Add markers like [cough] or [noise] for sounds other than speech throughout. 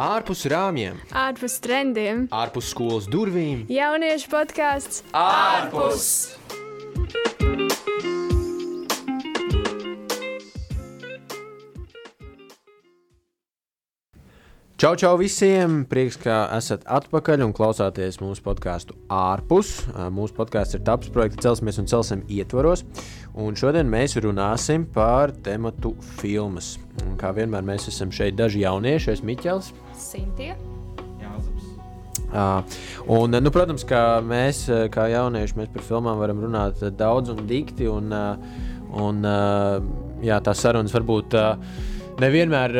ārpus rāmjiem, ārpus trendiem, ārpus skolas durvīm. Jauniešu podkāsts ārpus! Čau, čau visiem! Prieks, ka esat atpakaļ un klausāties mūsu podkāstu ārpus. Mūsu podkāsts ir taps projekta Celsimies un Celsim ietvaros. Un šodien mēs runāsim par tematu filmas. Un kā vienmēr mēs esam šeit daži jaunieši, es Miķels. Sintie. Uh, un, nu, protams, ka mēs, kā jaunieši, mēs par filmām varam runāt daudz un dikti. Un, un, jā, tās sarunas varbūt nevienmēr,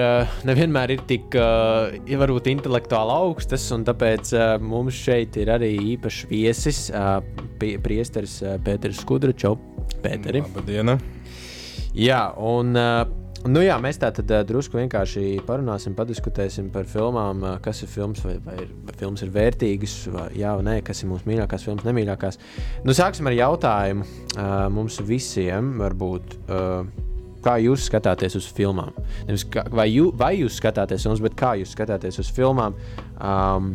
nevienmēr ir tik ja varbūt intelektuāli augstas, un tāpēc mums šeit ir arī īpašs viesis, priesteris Pēters Skudra. Čau, Pēteri! Labdien! Jā, un Nu jā, mēs tā tad uh, drusku vienkārši parunāsim, padiskutēsim par filmām, uh, kas ir filmas, vai, vai, vai filmas ir vērtīgas, vai jā, vai nē, kas ir mūsu mīļākās filmas, nemīļākās. Nu, sāksim ar jautājumu uh, mums visiem, varbūt. Uh, kā jūs skatāties uz filmām. Nevis, kā, vai, jū, vai jūs skatāties filmas, bet kā jūs skatāties uz filmām. Um,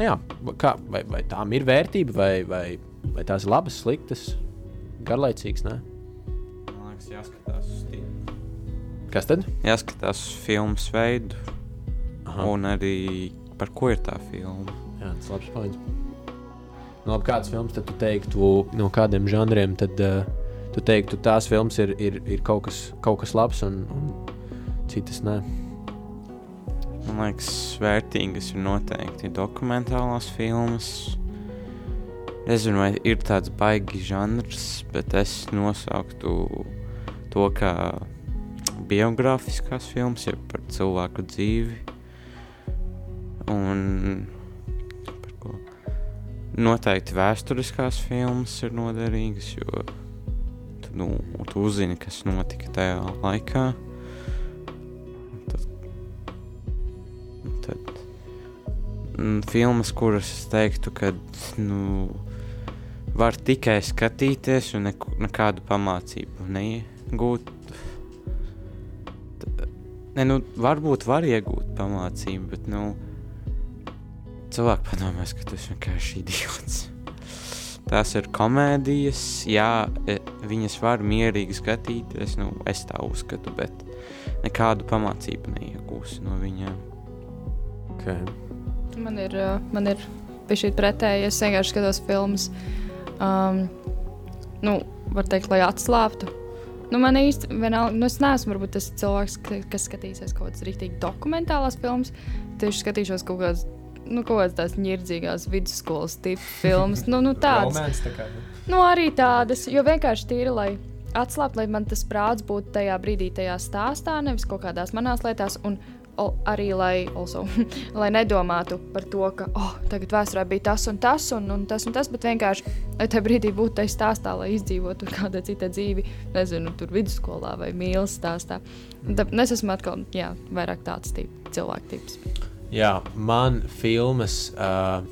jā, kā, vai, vai tām ir vērtība, vai, vai, vai tās ir labas, sliktas, garlaicīgas? Ne? Man liekas, jāskatās uz tiem. Kas tad? Jāskatās filmas veidu Aha. un arī par ko ir tā filma. Jā, tas ir labs points. Nu, labi, kādas filmas tu teiktu no kādiem žanriem? Tad, uh, tu teiktu, tās filmas ir, ir, ir kaut, kas, kaut kas labs, un, un citas nē. Man liekas, vērtīgas ir noteikti dokumentālās filmas. Nezinu, vai ir tāds baigi žanrs, bet es nosauktu to kā biogrāfiskās filmas, jau par cilvēku dzīvi. Un par ko? Noteikti vēsturiskās filmas ir noderīgas, jo nu, tu uzzini, kas notika tajā laikā. Tad, tad mm, filmas, kuras es teiktu, ka nu, var tikai skatīties un neko, nekādu pamācību neiegūt. Ne, nu, varbūt var iegūt pamācību, bet nu, cilvēki padomās, ka tas vienkārši ir idiots. Tās ir komēdijas, jā, e, viņas var mierīgi skatīties. Nu, es tā uzskatu, bet nekādu pamācību neiegūsi no viņiem. Okay. Man ir, man ir šī pretēji. Es vienkārši skatos filmas, um, nu, var teikt, lai atslābtu. Nu, man īsti, vienalga, nu, es neesmu varbūt tas cilvēks, kas skatīsies kaut kādas rīktīgi dokumentālās filmas. Tieši skatīšos kaut kādas nu, kaut kādas tādas nirdzīgās vidusskolas tipu filmas. Nu, nu, tādas, Romance, tā kā, nu. nu, arī tādas, jo vienkārši tīri, lai atslābtu, lai man tas prāts būtu tajā brīdī, tajā stāstā, nevis kaut kādās manās lietās. Un, o, arī lai, also, [laughs] lai nedomātu par to, ka oh, tagad vēsturē bija tas un tas, un, un tas un tas, bet vienkārši lai tajā brīdī būtu tajā stāstā, lai izdzīvotu kāda cita dzīve, nezinu, tur vidusskolā vai mīlestības stāstā. Tad es esmu atkal jā, vairāk tāds tip, cilvēku tips. Jā, man filmas uh,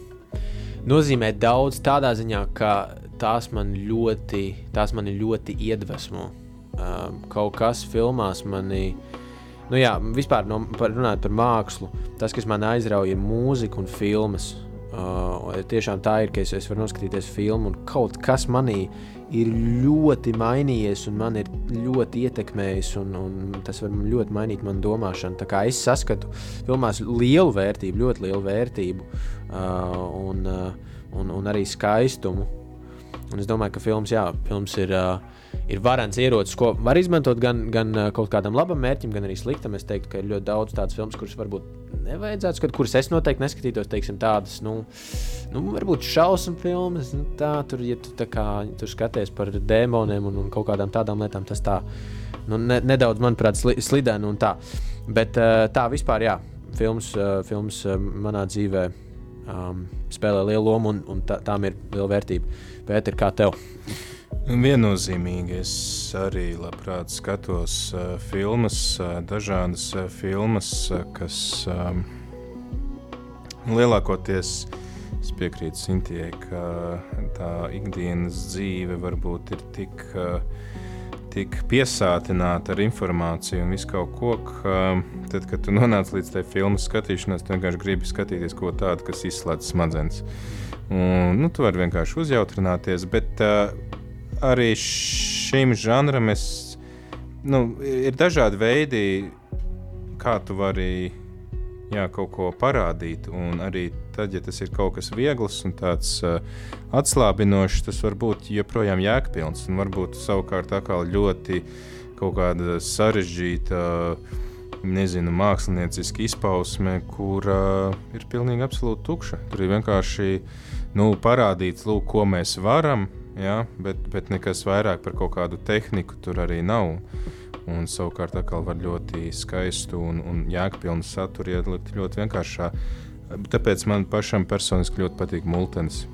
nozīmē daudz tādā ziņā, ka tās man ļoti, tās mani ļoti iedvesmo. Uh, kaut kas filmās manī. Nu jā, vispār no, par, runājot par mākslu, tas, kas man aizrauja, ir mūzika un filmas. Uh, tiešām tā ir, ka es, es varu noskatīties filmu, un kaut kas manī ir ļoti mainījies, un man ir ļoti ietekmējis, un, un tas var ļoti mainīt manu domāšanu. Tā kā es saskatu filmās lielu vērtību, ļoti lielu vērtību, uh, un, uh, un, un arī skaistumu. Un es domāju, ka films, jā, films ir. Uh, ir varants ierocis, ko var izmantot gan, gan kaut kādam labam mērķim, gan arī sliktam. Es teiktu, ka ir ļoti daudz tādas filmas, kuras varbūt nevajadzētu skatīt, kuras es noteikti neskatītos, teiksim, tādas, nu, nu varbūt šausmu filmas. Nu, tā, tur, ja tu, kā, tur skaties par dēmoniem un, un kaut kādām tādām lietām, tas tā nu, ne, nedaudz, manuprāt, sli, slidēni un tā. Bet tā vispār, jā, films, films manā dzīvē um, spēlē lielu lomu un, un tā, tām ir liela vērtība. Pēter, kā tev? Viennozīmīgi es arī labprāt skatos uh, filmas, uh, dažādas uh, filmas, uh, kas um, lielākoties es piekrītu Sintijai, ka tā ikdienas dzīve varbūt ir tik, uh, tik piesātināta ar informāciju un visu kaut ko, ka tad, kad tu nonāc līdz tai filmas skatīšanai, tu vienkārši gribi skatīties ko tādu, kas izslēdz smadzenes. Un, nu, tu vari vienkārši uzjautrināties, bet uh, arī šim žanram es, nu, ir dažādi veidi, kā tu vari jā, kaut ko parādīt. Un arī tad, ja tas ir kaut kas viegls un tāds uh, atslābinošs, tas var būt joprojām jēgpilns. Un varbūt savukārt ļoti kaut kāda sarežģīta, nezinu, mākslinieciska izpausme, kur uh, ir pilnīgi absolūti tukša. Tur ir vienkārši nu, parādīts, lūk, ko mēs varam, ja, bet, bet nekas vairāk par kaut kādu tehniku tur arī nav. Un savukārt atkal var ļoti skaistu un, un jēgpilnu saturu ielikt ļoti vienkāršā. Tāpēc man pašam personiski ļoti patīk multens.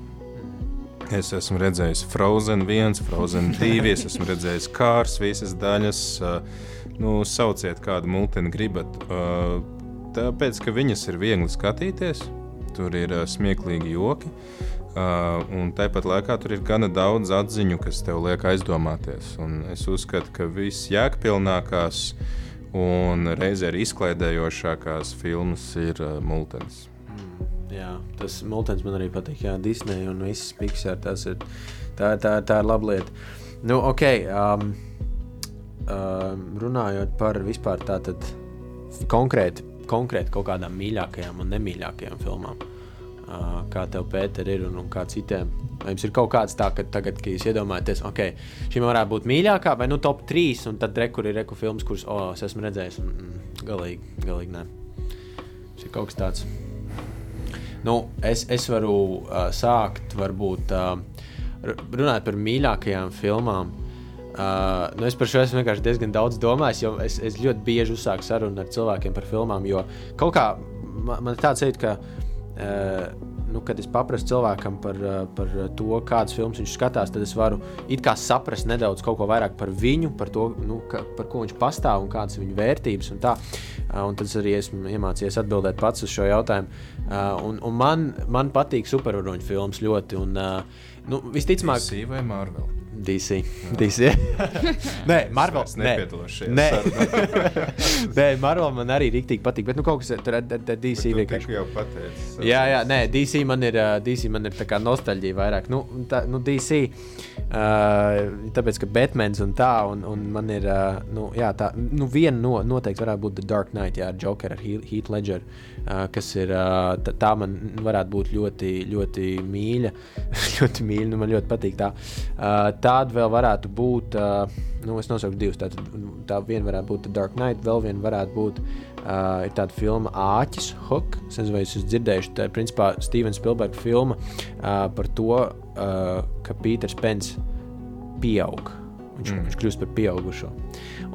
Es esmu redzējis Frozen 1, Frozen 2, es esmu redzējis kārs, visas daļas. Nu, sauciet, kādu multeni gribat. Tāpēc, ka viņas ir viegli skatīties, tur ir smieklīgi joki. Uh, un tāpat laikā tur ir gana daudz atziņu, kas tev liek aizdomāties. Un es uzskatu, ka viss jēgpilnākās un reizē arī izklaidējošākās filmas ir uh, Multens. Mm, jā, tas Multens man arī patīk. Jā, Disney un visas Pixar. Tas ir, tā, tā, tā ir laba lieta. Nu, ok. Um, um, runājot par vispār tātad konkrēti, konkrēti kaut kādām mīļākajām un nemīļākajām filmām. Uh, kā tev, Pēter, ir un, un kā citiem. Vai jums ir kaut kāds tā, ka tagad, kad jūs iedomājaties, ok, šī varētu būt mīļākā, vai nu top 3, un tad rekur ir reku filmas, kuras, oh, es esmu redzējis, un mm, galīgi, galīgi nē. Tas ir kaut kas tāds. Nu, es, es varu uh, sākt, varbūt, uh, runāt par mīļākajām filmām. Uh, nu es par šo esmu vienkārši diezgan daudz domājis, jo es, es ļoti bieži uzsāku sarunu ar cilvēkiem par filmām. Jo kaut kā man, man ir tāds sajūta, ka nu, kad es paprasu cilvēkam par, uh, par to, kādas filmas viņš skatās, tad es varu saprast nedaudz vairāk par viņu, par to, nu, ka, par ko viņš pastāv un kādas ir viņa vērtības. Un tā. uh, un tad arī esmu iemācījies atbildēt pats uz šo jautājumu. Un, un man, man patīk supervaroņu filmas ļoti. Un, nu, visticamāk, DC vai Marvel? DC. DC. [laughs] nē, Marvel. Nē, nē. [laughs] nē, Marvel man arī rīktīgi patīk. Bet nu, kaut kas tur ar DC vienkārši. jau pateicis. Jā, jā, nē, DC man ir, DC man ir tā kā nostalģija vairāk. Nu, tā, nu DC, uh, tāpēc, ka Batmans un tā, un, un man ir, uh, nu, jā, tā, nu, viena no, noteikti varētu būt The Dark Knight, jā, Joker ar Heath Ledger, uh, kas ir, uh, tā, tā man varētu būt ļoti, ļoti mīļa, [laughs] ļoti mīļa, nu, man ļoti patīk tā. Uh, Tāda vēl varētu būt, uh, nu, es nosaucu divas. Tātad, tā viena varētu būt Dark Knight, vēl viena varētu būt uh, tāda filma Āķis, Hook. Es nezinu, vai jūs dzirdējuši, tā ir principā Stevens Spielberga filma uh, par to, uh, ka Pīters Pence pieaug. Viņš, mm. viņš kļūst par pieaugušo.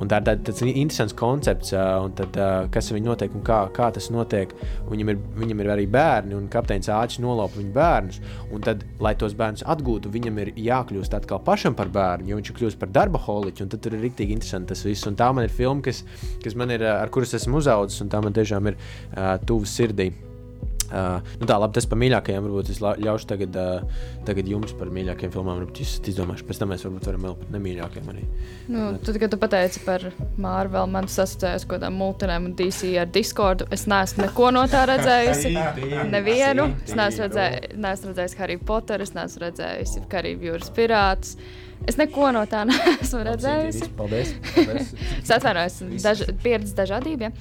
Un tā ir tā, tāds interesants koncepts, uh, tad, kas viņam notiek un kā, kā tas notiek. Viņam ir, viņam ir arī bērni, un kapteinis Āķis nolaupa viņu bērnus. Un tad, lai tos bērnus atgūtu, viņam ir jākļūst atkal pašam par bērnu, jo viņš ir kļuvis par darba holiķu. Tad tur ir rīktīgi interesanti tas viss. Un tā man ir filma, kas, kas man ir, ar kuras esmu uzaugusi, un tā man tiešām ir uh, tuva sirdī. Uh, nu tā, labi, tas par mīļākajiem. Varbūt es ļaušu tagad, uh, tagad jums par mīļākajiem filmām. Varbūt jūs izdomājuši, pēc tam mēs varbūt varam vēl par nemīļākajiem arī. Nu, tad, kad tu pateici par Marvel, man tas asociējas kaut kādām multinēm un DC ar Discord. Es neesmu neko no tā redzējusi. Nevienu. Es neesmu redzējis, neesmu redzējis Harry Potteru, es neesmu redzējis Karību jūras pirātus. Es neko no tā [laughs] neesmu redzējusi. Paldies! paldies. [laughs] es atvainojos, daž, pieredzes dažādība.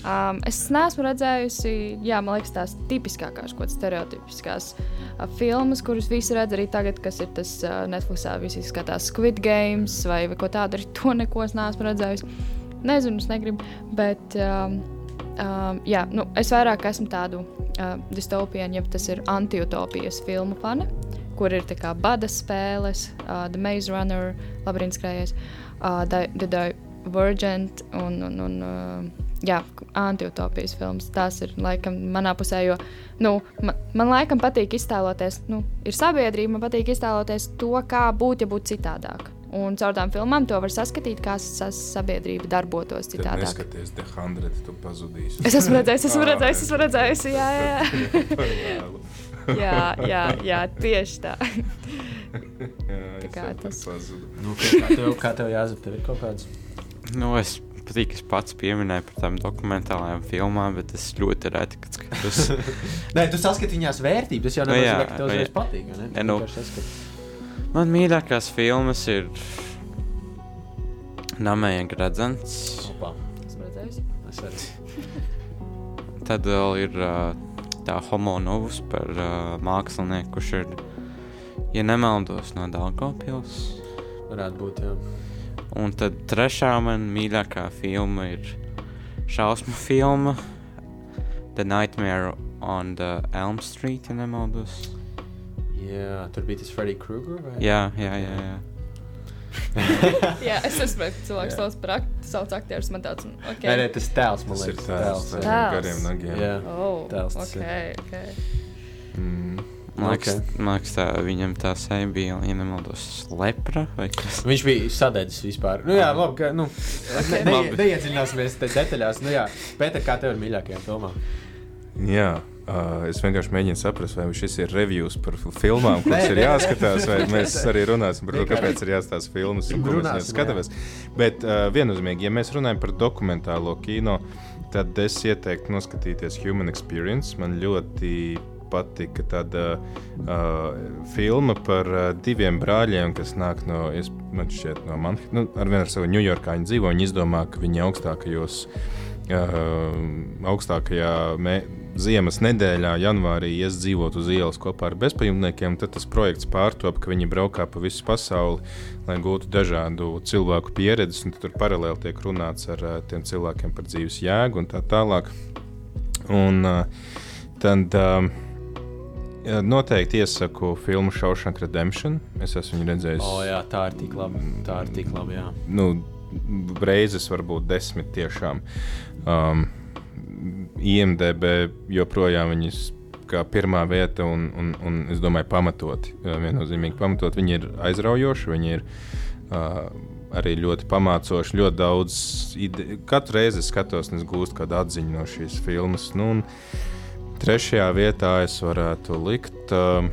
Um, es neesmu redzējusi, jā, man liekas, tās tipiskākās, kaut kādas stereotipiskās uh, filmas, kuras visi redz arī tagad, kas ir tas uh, Netflixā. Visi skatās Squid Games vai, vai ko tādu, arī to neko es neesmu redzējusi. Nezinu, es negribu, bet um, um, jā, nu, es vairāk esmu tādu uh, distopiju, ja tas ir antiutopijas filmu fani kur ir kā bada spēles, uh, The Maze Runner, Labyrinth skrējies, uh, The, The Divergent un, un, un uh, jā, antiutopijas filmas. Tās ir laikam manā pusē, jo nu, man, man laikam patīk iztēloties, nu, ir sabiedrība, man patīk iztēloties to, kā būtu, ja būtu citādāk. Un caur tām filmām to var saskatīt, kā sabiedrība darbotos citādi. Ja skaties, te hundred, tu pazudīsi. Es esmu redzējis, esmu [laughs] redzējis, esmu redzējis, jā, jā. jā. [laughs] jā, jā, jā, tieši tā. [laughs] jā, jā. kā tas. Nu, kā tev, kā tev jāzina, tev ir kaut kāds? Nu, es patīk, es pats pieminēju par tām dokumentālajām filmām, bet es ļoti reti skatos. [laughs] Nē, tu saskati viņās vērtības. Tas jau Nu jā, nenozīmē, ka tev patīk. vai Ne? Ne, nu. Man mīļākās filmas ir Namēja Gradzens. Redzējis. es arī. Tad vēl ir uh, tā homo novus par uh, mākslinieku, kurš ir, ja nemaldos, no Daugavpils. Varētu būt, jā. Un tad trešā man mīļākā filma ir šausmu filma The Nightmare on the Elm Street, ja nemaldos. Jā, tur bija tas Freddy Krueger. Vai? Jā, jā, jā. jā. [laughs] Jā, es saprotu, [laughs] cilvēks sauc par sauc aktierus. Man tāds, okay. Nē, nē, tas tēls, man Tas ir liekas. tēls. ar Tēls. Gariem nagiem. Jā. Oh, Tēls tas ok, ok. Mm. Man liekas, Ok. man liekas tā, viņam tā seja bija, ja nemaldos, lepra vai kas. Viņš bija sadedzis vispār. Nu, jā, labi. Ka, nu, ne, ne, Labi. neiedziļināsimies te detaļās. Nu, jā, Pēter, kā tev ir mīļākajām filmām? Jā, uh, es vienkārši mēģinu saprast, vai šis ir reviews par filmām, [laughs] kuras ir jāskatās, vai mēs arī runāsim par to, kāpēc ir jāstāsta filmas un ko mēs skatāmies. Bet uh, viennozīmīgi, ja mēs runājam par dokumentālo kino, tad es ieteiktu noskatīties Human Experience. Man ļoti patika tāda uh, filma par uh, diviem brāļiem, kas nāk no, es- man šķiet, no Manheim. Nu, ar vienu ar savu Ņujorkā viņi dzīvo. Viņi izdomā, ka viņi augstākajos uh, augstākajā mē, ziemas nedēļā, janvārī, ies dzīvot uz ielas kopā ar bezpajumtniekiem. Tad tas projekts pārtop, ka viņi braukā pa visu pasauli, lai gūtu dažādu cilvēku pieredzi. un Tur paralēli tiek runāts ar uh, tiem cilvēkiem par dzīves jēgu un tā tālāk. Un, uh, tad, uh, Noteikti iesaku filmu Shawshank Redemption. Es esmu viņu redzējis. O, jā, tā ir tik labi. Tā ir tik labi. Jā. nu, reizes, varbūt desmit tiešām. Um, IMDB joprojām viņas kā pirmā vieta, un, un, un es domāju, pamatoti. uh, Viennozīmīgi pamatot. Viņi ir aizraujoši, viņi ir uh, arī ļoti pamācoši. Ļoti daudz, ide... katru reizi skatos, un es gūstu kādu atziņu no šīs filmas. Nu, trešajā vietā es varētu likt. Uh,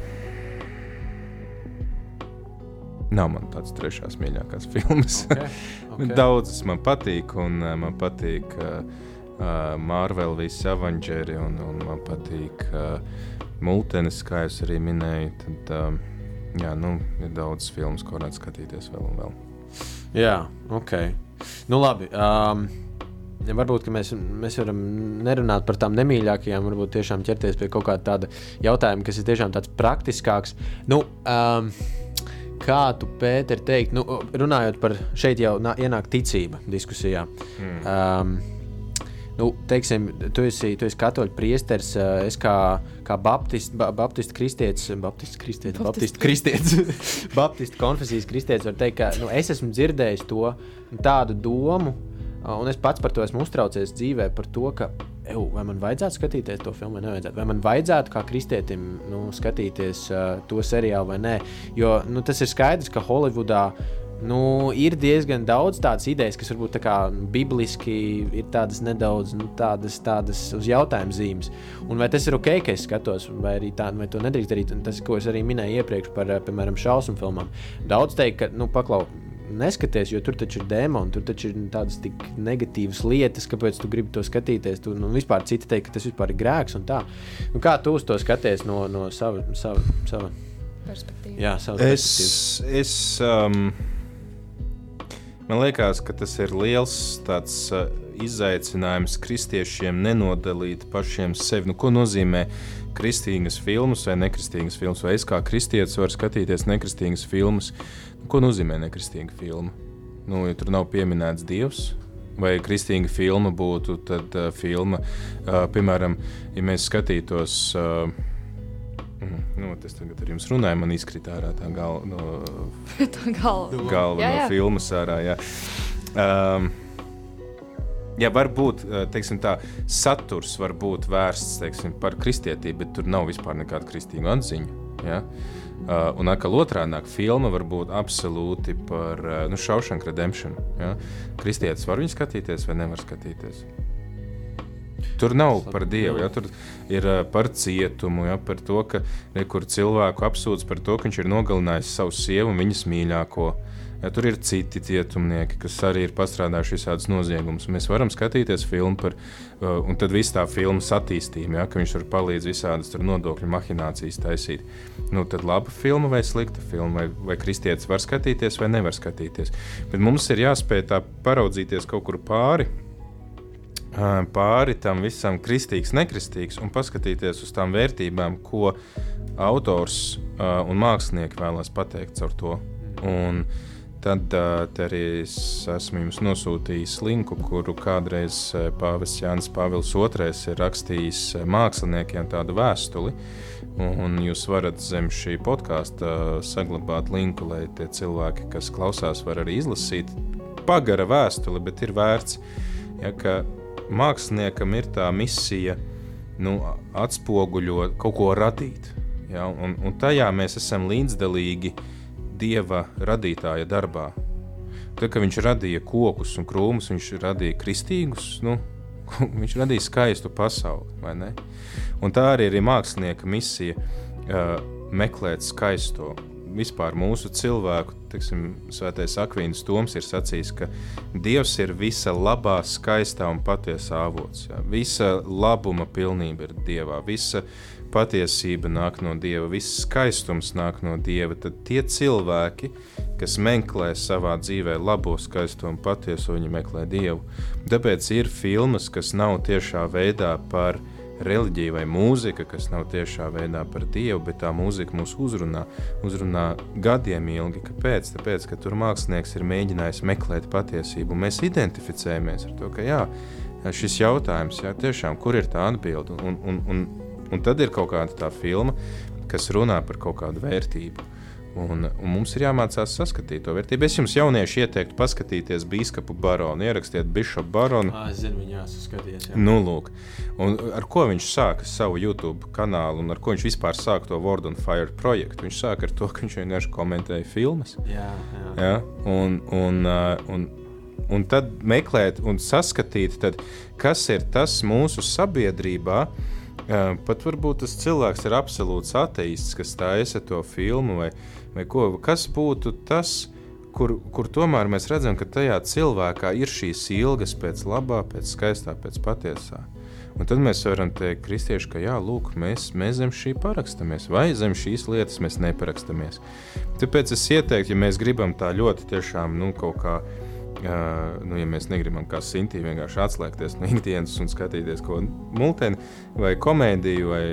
Nav man tāds trešās mīļākās filmas. Okay. [laughs] Okay. Daudzas man patīk, un uh, man patīk uh, Marvel, visi Avengers, un, un man patīk uh, Multenis, kā jūs arī minējāt. Tad, um, jā, nu, ir daudz filmas, ko varētu skatīties vēl un vēl. Jā, ok. Nu, labi. Um, varbūt mēs, mēs varam nerunāt par tām nemīļākajām, varbūt tiešām ķerties pie kaut kāda tāda jautājuma, kas ir tiešām tāds praktiskāks. Nu, um, kā tu, Pēter, teikt, nu, runājot par šeit jau nā, ienāk ticība diskusijā. Mm. Um, Nu, teiksim, tu esi, tu esi katoļu priesteris, es kā, kā baptists, ba, baptistu kristietis, baptistu kristietis, baptistu kristietis, [laughs] baptistu konfesijas kristietis, var teikt, ka nu, es esmu dzirdējis to tādu domu, un es pats par to esmu uztraucies dzīvē, par to, ka, vai man vajadzētu skatīties to filmu vai nevajadzētu, vai man vajadzētu kā kristietim nu, skatīties uh, to seriālu vai nē, jo nu, tas ir skaidrs, ka Holivudā Nu, ir diezgan daudz tādas idejas, kas varbūt tā kā bibliski ir tādas nedaudz nu, tādas, tādas uz jautājumu zīmes. Un vai tas ir ok, ka es skatos, vai arī tā, vai to nedrīkst darīt? Un tas, ko es arī minēju iepriekš par, eh, piemēram, šausmu filmām. Daudz teikt, ka, nu, paklau, neskaties, jo tur taču ir dēmoni, tur taču ir tādas tik negatīvas lietas, kāpēc tu gribi to skatīties. Tu, nu, vispār citi teikt, ka tas vispār ir grēks un tā. Nu, kā tu uz to skaties no, no sava, sava, sava, Perspektīva. jā, perspektīvas? Es, es, um, man liekas, ka tas ir liels tāds, uh, izaicinājums kristiešiem nenodalīt pašiem sevi. Nu, ko nozīmē kristīgas filmas vai nekristīgas filmas? Vai es kā kristietis varu skatīties nekristīgas filmas? Nu, ko nozīmē nekristīga filma? Nu, ja tur nav pieminēts Dievs. Vai kristīga filma būtu tad, uh, filma, uh, piemēram, ja mēs skatītos uh, Nu, es tagad ar jums runāju, man izkrita ārā tā galva no, [laughs] Tā galva. galva Jā, no jā. filmas. Ārā, jā. Um, jā, varbūt uh, teiksim, tā, saturs var būt vērsts teiksim, par kristietību, bet tur nav vispār nekāda kristīga atziņa. Ja? Uh, un atkal otrādi - filma var būt absolūti par uh, nu, Shawshank Redemption. Ja? Kristietis var viņu skatīties vai nevar skatīties. Tur nav par dievu, ja, tur ir uh, par cietumu, ja, par to, ka nekur cilvēku apsūdz par to, ka viņš ir nogalinājis savu sievu un viņas mīļāko. Ja, tur ir citi cietumnieki, kas arī ir pastrādājuši visādus noziegumus. Mēs varam skatīties filmu par, uh, un tad viss tā filmas attīstība, ja, ka viņš tur palīdz visādas tur nodokļu mahinācijas taisīt. Nu, tad laba filma vai slikta filma, vai, vai kristietis var skatīties vai nevar skatīties. Bet mums ir jāspēj tā paraudzīties kaut kur pāri pāri tam visam kristīgs, nekristīgs un paskatīties uz tām vērtībām, ko autors uh, un mākslinieki vēlas pateikt caur to. Un tad uh, arī es esmu jums nosūtījis linku, kuru kādreiz Pāvests Jānis Pāvils II ir rakstījis māksliniekiem tādu vēstuli. Un jūs varat zem šī podkāsta saglabāt linku, lai tie cilvēki, kas klausās, var arī izlasīt. Pagara vēstule, bet ir vērts, ja, ka māksliniekam ir tā misija nu, atspoguļot kaut ko radīt. Ja? Un, un tajā mēs esam līdzdalīgi Dieva radītāja darbā. Tad, kad viņš radīja kokus un krūmus, viņš radīja kristīgus, nu, [laughs] viņš radīja skaistu pasauli. Un tā arī ir mākslinieka misija uh, meklēt skaisto vispār mūsu cilvēku, teiksim, Svētais Akvīns Toms ir sacījis, ka Dievs ir visa labā, skaistā un patiesā avots. Jā. Visa labuma pilnība ir Dievā, visa patiesība nāk no Dieva, viss skaistums nāk no Dieva. Tad tie cilvēki, kas meklē savā dzīvē labo, skaisto un patieso, viņi meklē Dievu. Tāpēc ir filmas, kas nav tiešā veidā par viņu reliģija vai mūzika, kas nav tiešā veidā par Dievu, bet tā mūzika mūs uzrunā, uzrunā gadiem ilgi. Kāpēc? Tāpēc, ka tur mākslinieks ir mēģinājis meklēt patiesību. Mēs identificējamies ar to, ka jā, šis jautājums, jā, tiešām, kur ir tā atbilde, un, un, un, un tad ir kaut kāda tā filma, kas runā par kaut kādu vērtību. Un, un mums ir jāmācās saskatīt to vērtību. Es jums, jaunieši, ieteiktu paskatīties biskupu baronu, ierakstiet biskupu baronu. Ah, es zinu, viņa jāsaskatījās. Jā. Nu, lūk. Un ar ko viņš sāka savu YouTube kanālu un ar ko viņš vispār sāka to Word on Fire projektu? Viņš sāka ar to, ka viņš vienkārši komentēja filmas. Jā, jā. Ja? Un, un, un, un tad meklēt un saskatīt, tad, kas ir tas mūsu sabiedrībā. Pat varbūt tas cilvēks ir absolūts ateists, kas taisa to filmu, vai, vai ko, kas būtu tas, kur, kur tomēr mēs redzam, ka tajā cilvēkā ir šīs ilgas pēc labā, pēc skaistā, pēc patiesā. Un tad mēs varam teikt, kristieši, ka jā, lūk, mēs, mēs zem šī parakstamies, vai zem šīs lietas mēs neparakstamies. Tāpēc es ieteiktu, ja mēs gribam tā ļoti tiešām nu, kaut kā. Uh, nu, ja mēs negribam kā Sintīna vienkārši atslēgties no ikdienas un skatīties ko multeni vai komēdiju vai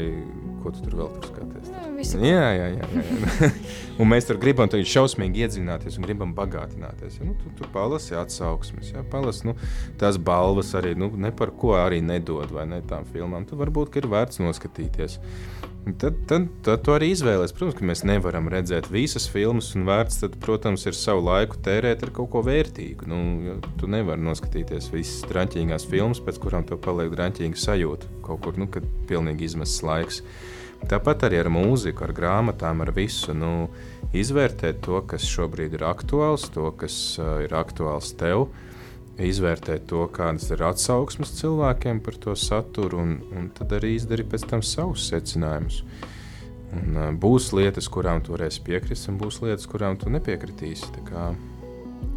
ko tu tur vēl tur skaties. Visu. Jā, jā, jā. jā, jā. [laughs] un mēs tur gribam tagad šausmīgi iedziļināties un gribam bagātināties. Ja, nu, tu, tu palasi atsauksmes, ja, palasi nu, tās balvas arī, nu, ne par ko arī nedod vai ne tām filmām. Tad varbūt ir vērts noskatīties. Tad, tad, tad tu arī izvēlēsies. Protams, ka mēs nevaram redzēt visas filmas, un vērts, tad, protams, ir savu laiku tērēt ar kaut ko vērtīgu. Nu, tu nevari noskatīties visas drāmīgās filmas, pēc kurām tev paliek drāmīga sajūta. Kaut kur, nu, kad pilnīgi izmests laiks. Tāpat arī ar mūziku, ar grāmatām, ar visu. Nu, izvērtēt to, kas šobrīd ir aktuāls, to, kas uh, ir aktuāls tev. Izvērtēt to, kādas ir atsauksmes cilvēkiem par to saturu, un, un tad arī izdarīt pēc tam savus secinājumus. Un, uh, būs lietas, kurām tu varēsi piekrist, un būs lietas, kurām tu nepiekritīsi.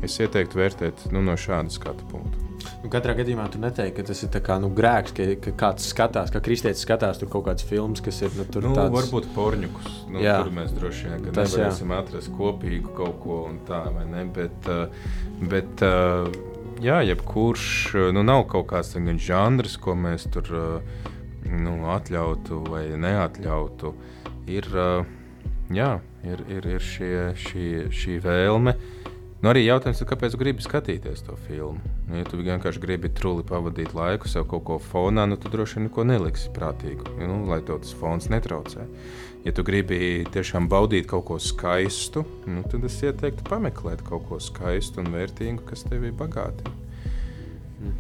Es ieteiktu vērtēt nu, no šāda skatu punkta. Nu, katrā gadījumā tu neteiksi, ka tas ir kā, nu, grēks, ka, ka kāds skatās, ka kristietis skatās tur kaut kādas filmas, kas ir. Nu, tur nu, tāds... Varbūt porņukus. Nu, jā. tur mēs droši vien tas, nevarēsim jā. atrast kopīgu kaut ko tādu, vai ne? Bet, uh, bet uh, jā, jebkurš, nu, nav kaut kāds žanrs, ko mēs tur nu, atļautu vai neatļautu. Ir, jā, ir, ir, ir šie, šī, šī vēlme. Nu, arī jautājums, kāpēc gribi skatīties to filmu? Nu, ja tu vienkārši gribi truli pavadīt laiku, sev kaut ko fonā, nu, tad droši vien neko neliksi prātīgu, nu, lai tev tas fons netraucē ja tu gribi tiešām baudīt kaut ko skaistu, nu, tad es ieteiktu pameklēt kaut ko skaistu un vērtīgu, kas tevi bagātina. Mm.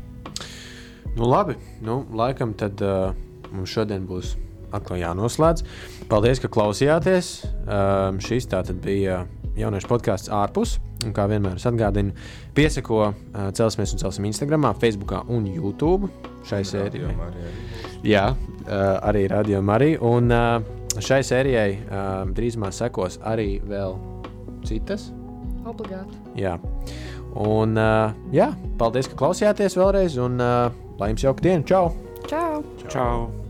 Nu, labi, nu, laikam tad uh, mums šodien būs atkal jānoslēdz. Paldies, ka klausījāties. Um, šis tā tad bija jauniešu podkāsts ārpus. Un kā vienmēr es atgādinu, piesako uh, celsimies un celsim Instagram, Facebook un YouTube šai sērijai. Jā, uh, arī radio arī. Un uh, šai sērijai uh, drīzumā sekos arī vēl citas. Obligāti. Jā. Un, uh, jā, paldies, ka klausījāties vēlreiz. Un, uh, lai jums jauka diena! Čau! Čau! Čau!